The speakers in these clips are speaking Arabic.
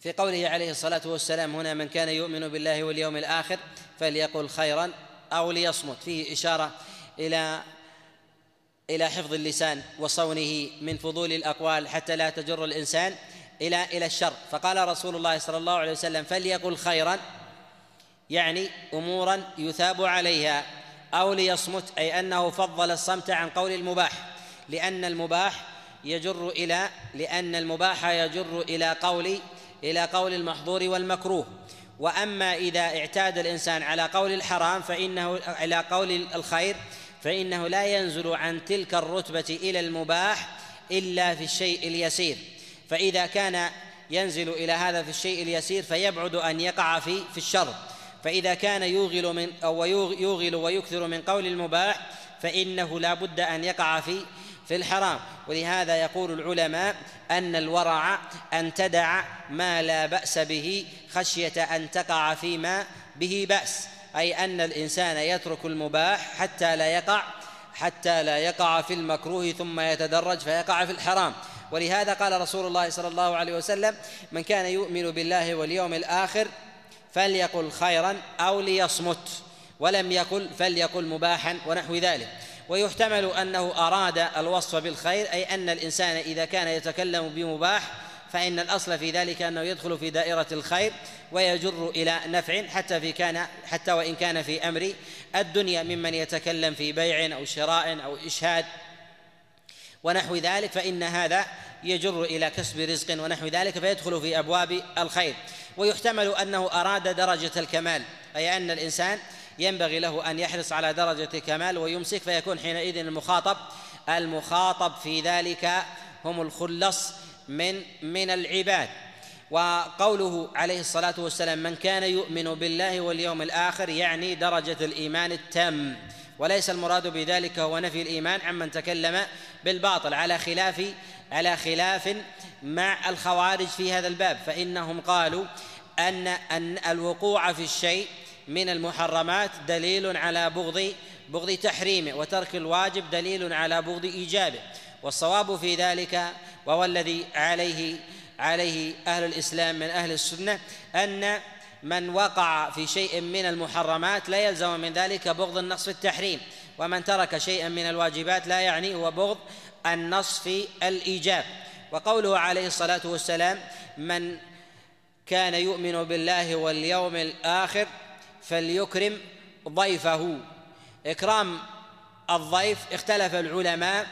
في قوله عليه الصلاة والسلام هنا من كان يؤمن بالله واليوم الآخر فليقل خيرا أو ليصمت. فيه إشارة إلى إلى حفظ اللسان وصونه من فضول الأقوال حتى لا تجر الإنسان إلى إلى الشر. فقال رسول الله صلى الله عليه وسلم فليقل خيرا يعني أمورا يثاب عليها أو ليصمت أي أنه فضل الصمت عن قول المباح. لأن المباح يجر إلى لأن المباح يجر إلى قول إلى قول المحظور والمكروه. وأما إذا اعتاد الإنسان على قول الحرام فإنه على قول الخير فإنه لا ينزل عن تلك الرتبة إلى المباح إلا في الشيء اليسير. فإذا كان ينزل إلى هذا في الشيء اليسير فيبعد أن يقع في في الشر. فإذا كان يوغل من أو يوغل ويكثر من قول المباح فإنه لا بد أن يقع في في الحرام. ولهذا يقول العلماء أن الورع أن تدع ما لا بأس به خشية أن تقع فيما به بأس. أي أن الإنسان يترك المباح حتى لا يقع حتى لا يقع في المكروه ثم يتدرج فيقع في الحرام. ولهذا قال رسول الله صلى الله عليه وسلم من كان يؤمن بالله واليوم الآخر فليقل خيرا أو ليصمت ولم يقل فليقل مباحا ونحو ذلك. ويحتمل أنه أراد الوصف بالخير أي أن الإنسان إذا كان يتكلم بمباح فإن الأصل في ذلك أنه يدخل في دائرة الخير ويجر إلى نفع حتى في كان حتى وإن كان في أمر الدنيا ممن يتكلم في بيع أو شراء أو إشهاد. ونحو ذلك فإن هذا يجر إلى كسب رزق ونحو ذلك فيدخل في أبواب الخير. ويحتمل أنه أراد درجة الكمال أي أن الإنسان ينبغي له أن يحرص على درجة الكمال ويمسك فيكون حينئذ المخاطب المخاطب في ذلك هم الخلص من من العباد. وقوله عليه الصلاة والسلام من كان يؤمن بالله واليوم الآخر يعني درجة الإيمان التام. وليس المراد بذلك هو نفي الإيمان عمن تكلم بالباطل على خلاف على خلاف مع الخوارج في هذا الباب. فإنهم قالوا أن أن الوقوع في الشيء من المحرمات دليل على بغض بغض تحريمه وترك الواجب دليل على بغض ايجابه والصواب في ذلك وهو الذي عليه عليه أهل الإسلام من أهل السنة أن من وقع في شيء من المحرمات لا يلزم من ذلك بغض النص في التحريم. ومن ترك شيئا من الواجبات لا يعني هو بغض النص في الإيجاب. وقوله عليه الصلاة والسلام من كان يؤمن بالله واليوم الآخر فليكرم ضيفه. إكرام الضيف اختلف العلماء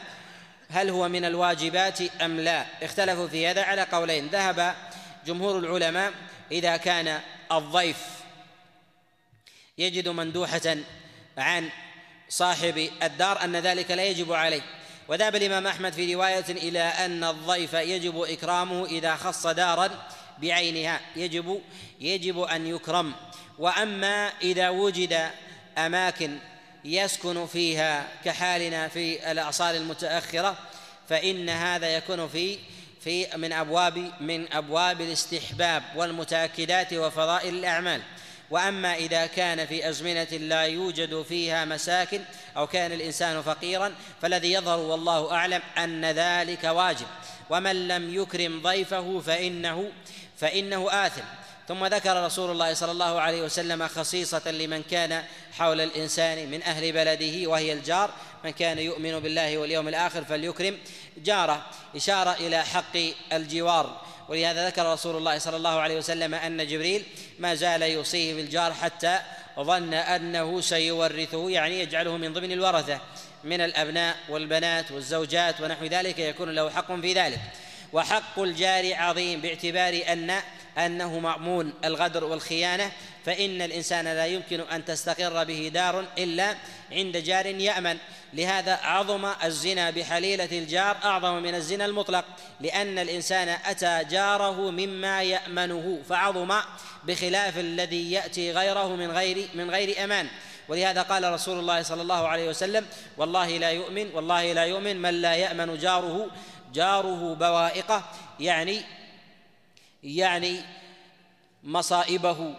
هل هو من الواجبات أم لا. اختلفوا في هذا على قولين. ذهب جمهور العلماء إذا كان الضيف يجد مندوحة عن صاحب الدار أن ذلك لا يجب عليه. وذهب الإمام أحمد في رواية إلى أن الضيف يجب إكرامه إذا خص دارا بعينها. يجب يجب أن يكرم. وأما إذا وجد أماكن يسكن فيها كحالنا في الاعصار المتأخرة فإن هذا يكون في في من أبواب من أبواب الاستحباب والمتأكدات وفضائل الأعمال. وأما إذا كان في أزمنة لا يوجد فيها مساكن أو كان الإنسان فقيرا فالذي يظهر والله أعلم أن ذلك واجب. ومن لم يكرم ضيفه فإنه فإنه آثم. ثم ذكر رسول الله صلى الله عليه وسلم خصيصة لمن كان حول الإنسان من أهل بلده وهي الجار. من كان يؤمن بالله واليوم الآخر فليكرم جاره. إشارة إلى حق الجوار. ولهذا ذكر رسول الله صلى الله عليه وسلم أن جبريل ما زال يوصيه بالجار حتى ظن أنه سيورثه يعني يجعله من ضمن الورثة من الأبناء والبنات والزوجات ونحو ذلك يكون له حق في ذلك. وحق الجار عظيم باعتبار أن أنه مأمون الغدر والخيانة فإن الإنسان لا يمكن أن تستقر به دار إلا عند جار يأمن. لهذا عظم الزنا بحليلة الجار أعظم من الزنا المطلق لأن الإنسان أتى جاره مما يأمنه فعظم بخلاف الذي يأتي غيره من غير من غير أمان. ولهذا قال رسول الله صلى الله عليه وسلم والله لا يؤمن والله لا يؤمن من لا يأمن جاره جاره بوائقه. يعني يعني مصائبه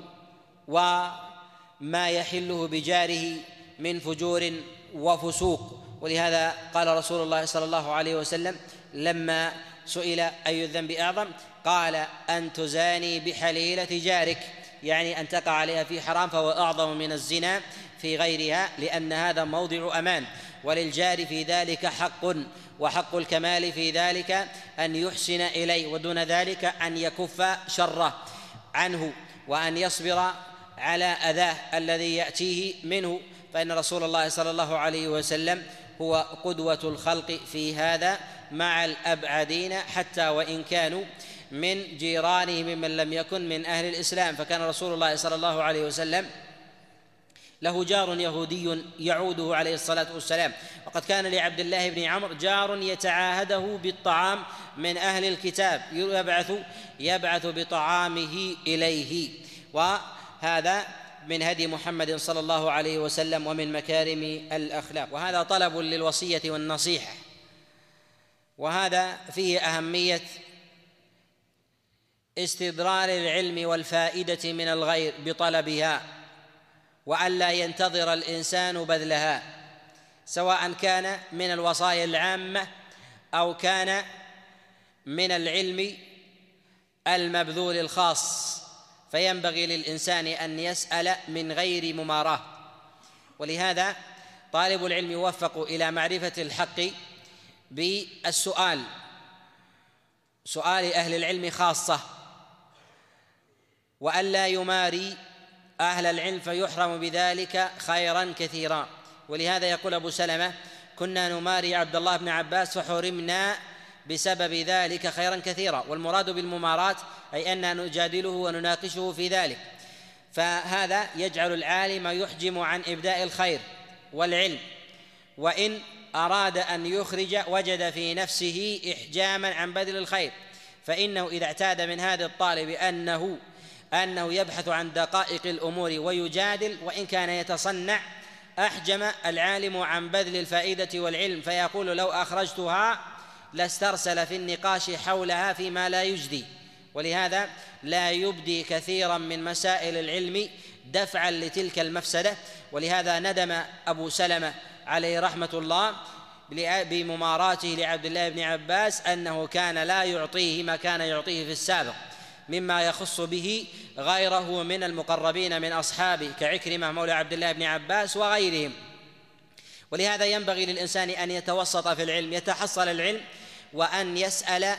وما يحله بجاره من فجور وفسوق. ولهذا قال رسول الله صلى الله عليه وسلم لما سئل أي الذنب أعظم؟ قال أن تزاني بحليلة جارك. يعني أن تقع عليها في حرام فهو أعظم من الزنا في غيرها لأن هذا موضع أمان. وللجار في ذلك حق وحق الكمال في ذلك أن يحسن إليه ودون ذلك أن يكف شره عنه وأن يصبر على أذاه الذي يأتيه منه. فإن رسول الله صلى الله عليه وسلم هو قدوة الخلق في هذا مع الأبعدين حتى وإن كانوا من جيرانه ممن لم يكن من أهل الإسلام. فكان رسول الله صلى الله عليه وسلم له جار يهودي يعوده عليه الصلاة والسلام. وقد كان لعبد الله بن عمرو جار يتعاهده بالطعام من أهل الكتاب. يبعث يبعث بطعامه إليه. وهذا من هدي محمد صلى الله عليه وسلم ومن مكارم الأخلاق. وهذا طلب للوصية والنصيحة. وهذا فيه أهمية استدرار العلم والفائدة من الغير بطلبها. وألا ينتظر الإنسان بذلها سواء كان من الوصايا العامة أو كان من العلم المبذول الخاص. فينبغي للإنسان أن يسأل من غير مماراة. ولهذا طالب العلم يوفق إلى معرفة الحق بالسؤال. سؤال أهل العلم خاصة. وألا يماري أهل العلم فيحرم بذلك خيرا كثيرا. ولهذا يقول أبو سلمة كنا نماري عبد الله بن عباس فحرمنا بسبب ذلك خيرا كثيرا. والمراد بالممارات أي أن نجادله ونناقشه في ذلك. فهذا يجعل العالم يحجم عن إبداء الخير والعلم. وإن أراد أن يخرج وجد في نفسه إحجاما عن بذل الخير. فإنه إذا اعتاد من هذا الطالب أنه أنه يبحث عن دقائق الأمور ويجادل وإن كان يتصنع أحجم العالم عن بذل الفائدة والعلم فيقول لو أخرجتها لاسترسل في النقاش حولها فيما لا يجدي. ولهذا لا يبدي كثيرا من مسائل العلم دفعا لتلك المفسدة. ولهذا ندم أبو سلمة عليه رحمة الله بمماراته لعبد الله بن عباس أنه كان لا يعطيه ما كان يعطيه في السابق. مما يخص به غيره من المقربين من أصحابه كعكرمة مولى عبد الله بن عباس وغيرهم. ولهذا ينبغي للإنسان أن يتوسط في العلم يتحصل العلم وأن يسأل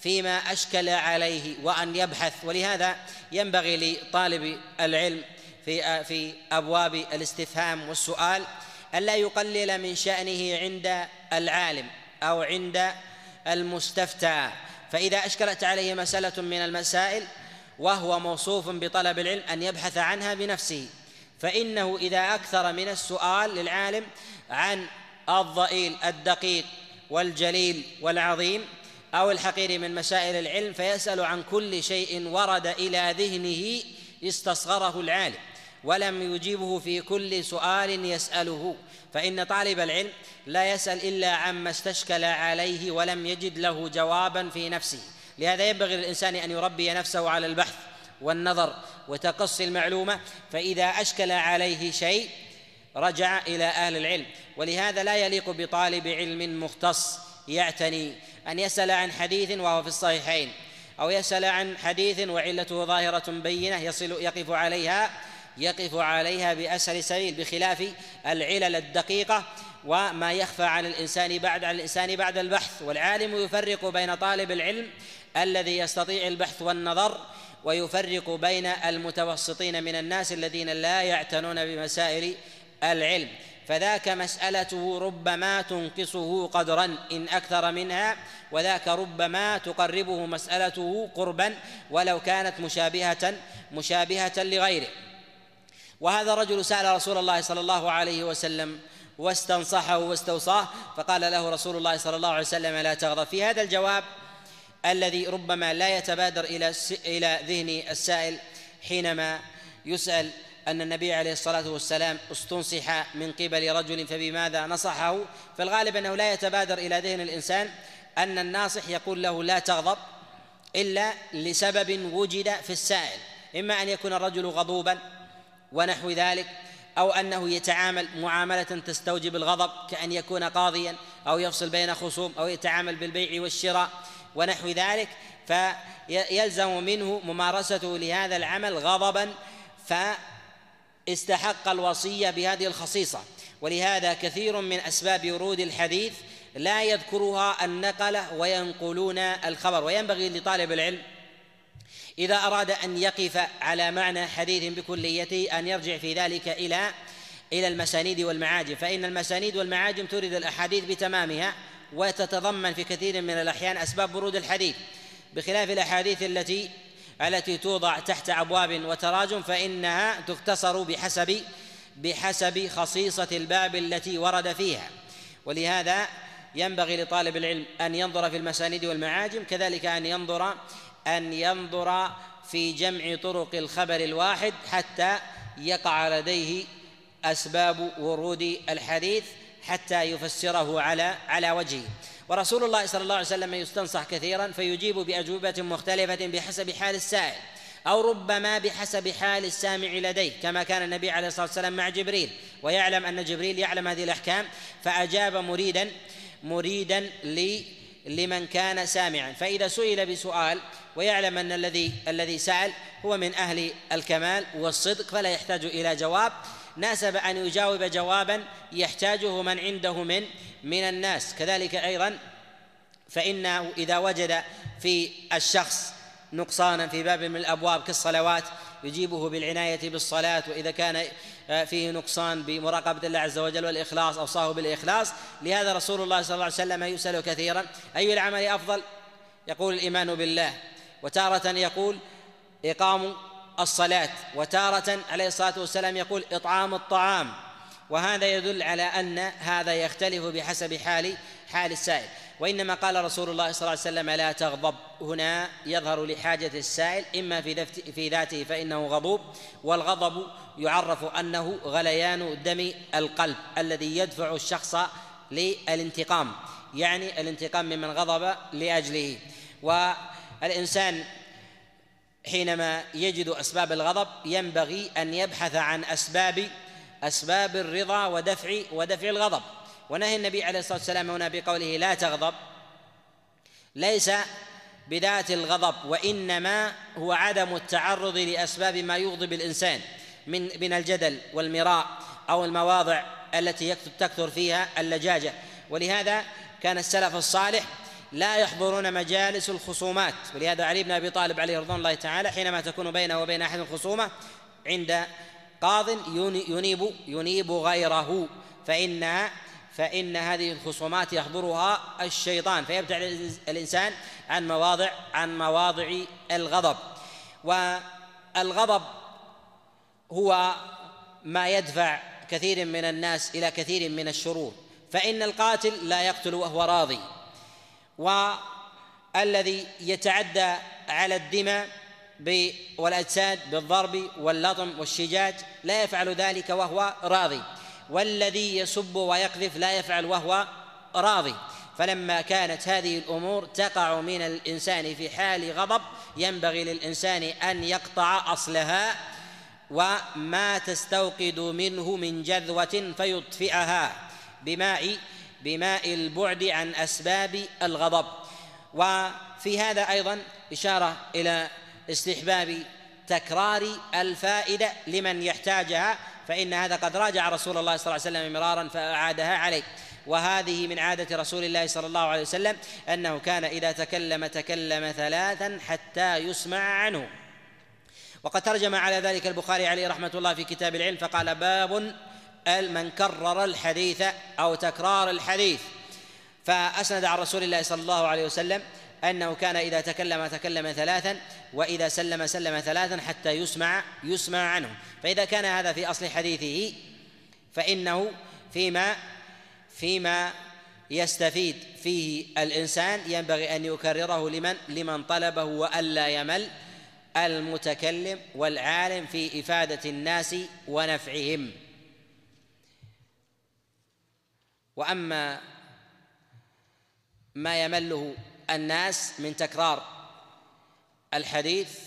فيما أشكل عليه وأن يبحث. ولهذا ينبغي لطالب العلم في في أبواب الاستفهام والسؤال الا يقلل من شأنه عند العالم أو عند المستفتى. فإذا أشكلت عليه مسألة من المسائل وهو موصوف بطلب العلم أن يبحث عنها بنفسه فإنه إذا أكثر من السؤال للعالم عن الضئيل الدقيق والجليل والعظيم أو الحقير من مسائل العلم فيسأل عن كل شيء ورد إلى ذهنه استصغره العالم. ولم يجيبه في كل سؤال يسأله. فإن طالب العلم لا يسأل إلا عما استشكل عليه ولم يجد له جوابا في نفسه. لهذا ينبغي للإنسان أن يربي نفسه على البحث والنظر وتقصي المعلومة فإذا أشكل عليه شيء رجع إلى أهل العلم. ولهذا لا يليق بطالب علم مختص يعتني أن يسأل عن حديث وهو في الصحيحين أو يسأل عن حديث وعلته ظاهرة بينة يصل يقف عليها يقف عليها بأسهل سبيل بخلاف العلل الدقيقة وما يخفى على الإنسان بعد على الإنسان بعد البحث. والعالم يفرق بين طالب العلم الذي يستطيع البحث والنظر ويفرق بين المتوسطين من الناس الذين لا يعتنون بمسائل العلم. فذاك مسألته ربما تنقصه قدرا إن أكثر منها وذاك ربما تقربه مسألته قربا ولو كانت مشابهة مشابهة لغيره. وهذا الرجل سأل رسول الله صلى الله عليه وسلم واستنصحه واستوصاه فقال له رسول الله صلى الله عليه وسلم لا تغضب. في هذا الجواب الذي ربما لا يتبادر إلى إلى ذهن السائل حينما يسأل أن النبي عليه الصلاة والسلام استنصح من قبل رجل فبماذا نصحه؟ فالغالب أنه لا يتبادر إلى ذهن الإنسان أن الناصح يقول له لا تغضب إلا لسبب وجد في السائل إما أن يكون الرجل غضوبا ونحو ذلك أو أنه يتعامل معاملة تستوجب الغضب كأن يكون قاضيا أو يفصل بين خصوم أو يتعامل بالبيع والشراء ونحو ذلك. فيلزم منه ممارسته لهذا العمل غضبا فاستحق الوصية بهذه الخصيصة. ولهذا كثير من أسباب ورود الحديث لا يذكرها النقلة وينقلون الخبر. وينبغي لطالب العلم إذا أراد أن يقف على معنى حديث بكليته أن يرجع في ذلك إلى إلى المسانيد والمعاجم. فإن المسانيد والمعاجم تورد الأحاديث بتمامها وتتضمن في كثير من الأحيان أسباب ورود الحديث. بخلاف الأحاديث التي التي توضع تحت أبواب وتراجم فإنها تختصر بحسب بحسب خصيصة الباب التي ورد فيها. ولهذا ينبغي لطالب العلم أن ينظر في المسانيد والمعاجم كذلك أن ينظر أن ينظر في جمع طرق الخبر الواحد حتى يقع لديه أسباب ورود الحديث حتى يفسره على على وجهه. ورسول الله صلى الله عليه وسلم يستنصح كثيرا فيجيب بأجوبة مختلفة بحسب حال السائل أو ربما بحسب حال السامع لديه كما كان النبي عليه الصلاة والسلام مع جبريل ويعلم أن جبريل يعلم هذه الأحكام فأجاب مريدا مريدا لمن كان سامعا. فإذا سئل بسؤال ويعلم أن الذي الذي سأل هو من أهل الكمال والصدق فلا يحتاج إلى جواب. ناسب أن يجاوب جوابا يحتاجه من عنده من من الناس. كذلك أيضا فانه إذا وجد في الشخص نقصانا في باب من الأبواب كالصلوات يجيبه بالعناية بالصلاة وإذا كان فيه نقصان بمراقبة الله عز وجل والإخلاص أوصاه بالإخلاص. لهذا رسول الله صلى الله عليه وسلم يسأل كثيرا أي العمل أفضل؟ يقول الإيمان بالله. وتارة يقول إقام الصلاة وتارة عليه الصلاة والسلام يقول إطعام الطعام. وهذا يدل على أن هذا يختلف بحسب حال حال السائل. وإنما قال رسول الله صلى الله عليه وسلم لا تغضب. هنا يظهر لحاجة السائل إما في في ذاته فإنه غضوب والغضب يعرف أنه غليان دم القلب الذي يدفع الشخص للانتقام يعني الانتقام ممن غضب لأجله. الإنسان حينما يجد أسباب الغضب ينبغي أن يبحث عن أسباب أسباب الرضا ودفع ودفع الغضب. ونهي النبي عليه الصلاة والسلام هنا بقوله لا تغضب. ليس بذات الغضب وإنما هو عدم التعرض لأسباب ما يغضب الإنسان من من الجدل والمراء أو المواضع التي تكثر فيها اللجاجة. ولهذا كان السلف الصالح لا يحضرون مجالس الخصومات. ولهذا علي بن أبي طالب عليه رضوان الله تعالى حينما تكون بينه وبين أحد الخصومة عند قاض ينيب ينيب غيره. فإن فإن هذه الخصومات يحضرها الشيطان فيبتعد الإنسان عن مواضع عن مواضع الغضب. والغضب هو ما يدفع كثير من الناس إلى كثير من الشرور. فإن القاتل لا يقتل وهو راضي. والذي يتعدى على الدماء والأجساد بالضرب واللطم والشجاج لا يفعل ذلك وهو راضي. والذي يسب ويقذف لا يفعل وهو راضي. فلما كانت هذه الأمور تقع من الإنسان في حال غضب ينبغي للإنسان أن يقطع أصلها وما تستوقد منه من جذوة فيطفئها بماء بماء البعد عن أسباب الغضب. وفي هذا أيضا إشارة إلى استحباب تكرار الفائدة لمن يحتاجها فإن هذا قد راجع رسول الله صلى الله عليه وسلم مرارا فأعادها عليه. وهذه من عادة رسول الله صلى الله عليه وسلم أنه كان إذا تكلم تكلم ثلاثا حتى يسمع عنه. وقد ترجم على ذلك البخاري عليه رحمة الله في كتاب العلم فقال باب من كرر الحديث أو تكرار الحديث. فأسند عن رسول الله صلى الله عليه وسلم أنه كان إذا تكلم تكلم ثلاثا وإذا سلم سلم ثلاثا حتى يسمع يسمع عنه. فإذا كان هذا في أصل حديثه فإنه فيما فيما يستفيد فيه الإنسان ينبغي أن يكرره لمن؟ لمن طلبه وألا يمل المتكلم والعالم في إفادة الناس ونفعهم. وأما ما يمله الناس من تكرار الحديث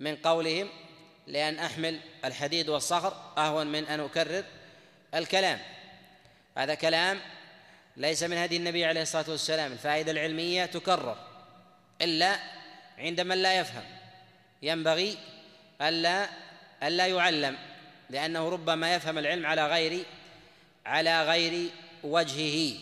من قولهم لأن أحمل الحديد والصخر أهون من أن أكرر الكلام. هذا كلام ليس من هدي النبي عليه الصلاة والسلام. الفائدة العلمية تكرر إلا عند من لا يفهم. ينبغي ألا ألا يعلم لأنه ربما يفهم العلم على غير على غير وجهه.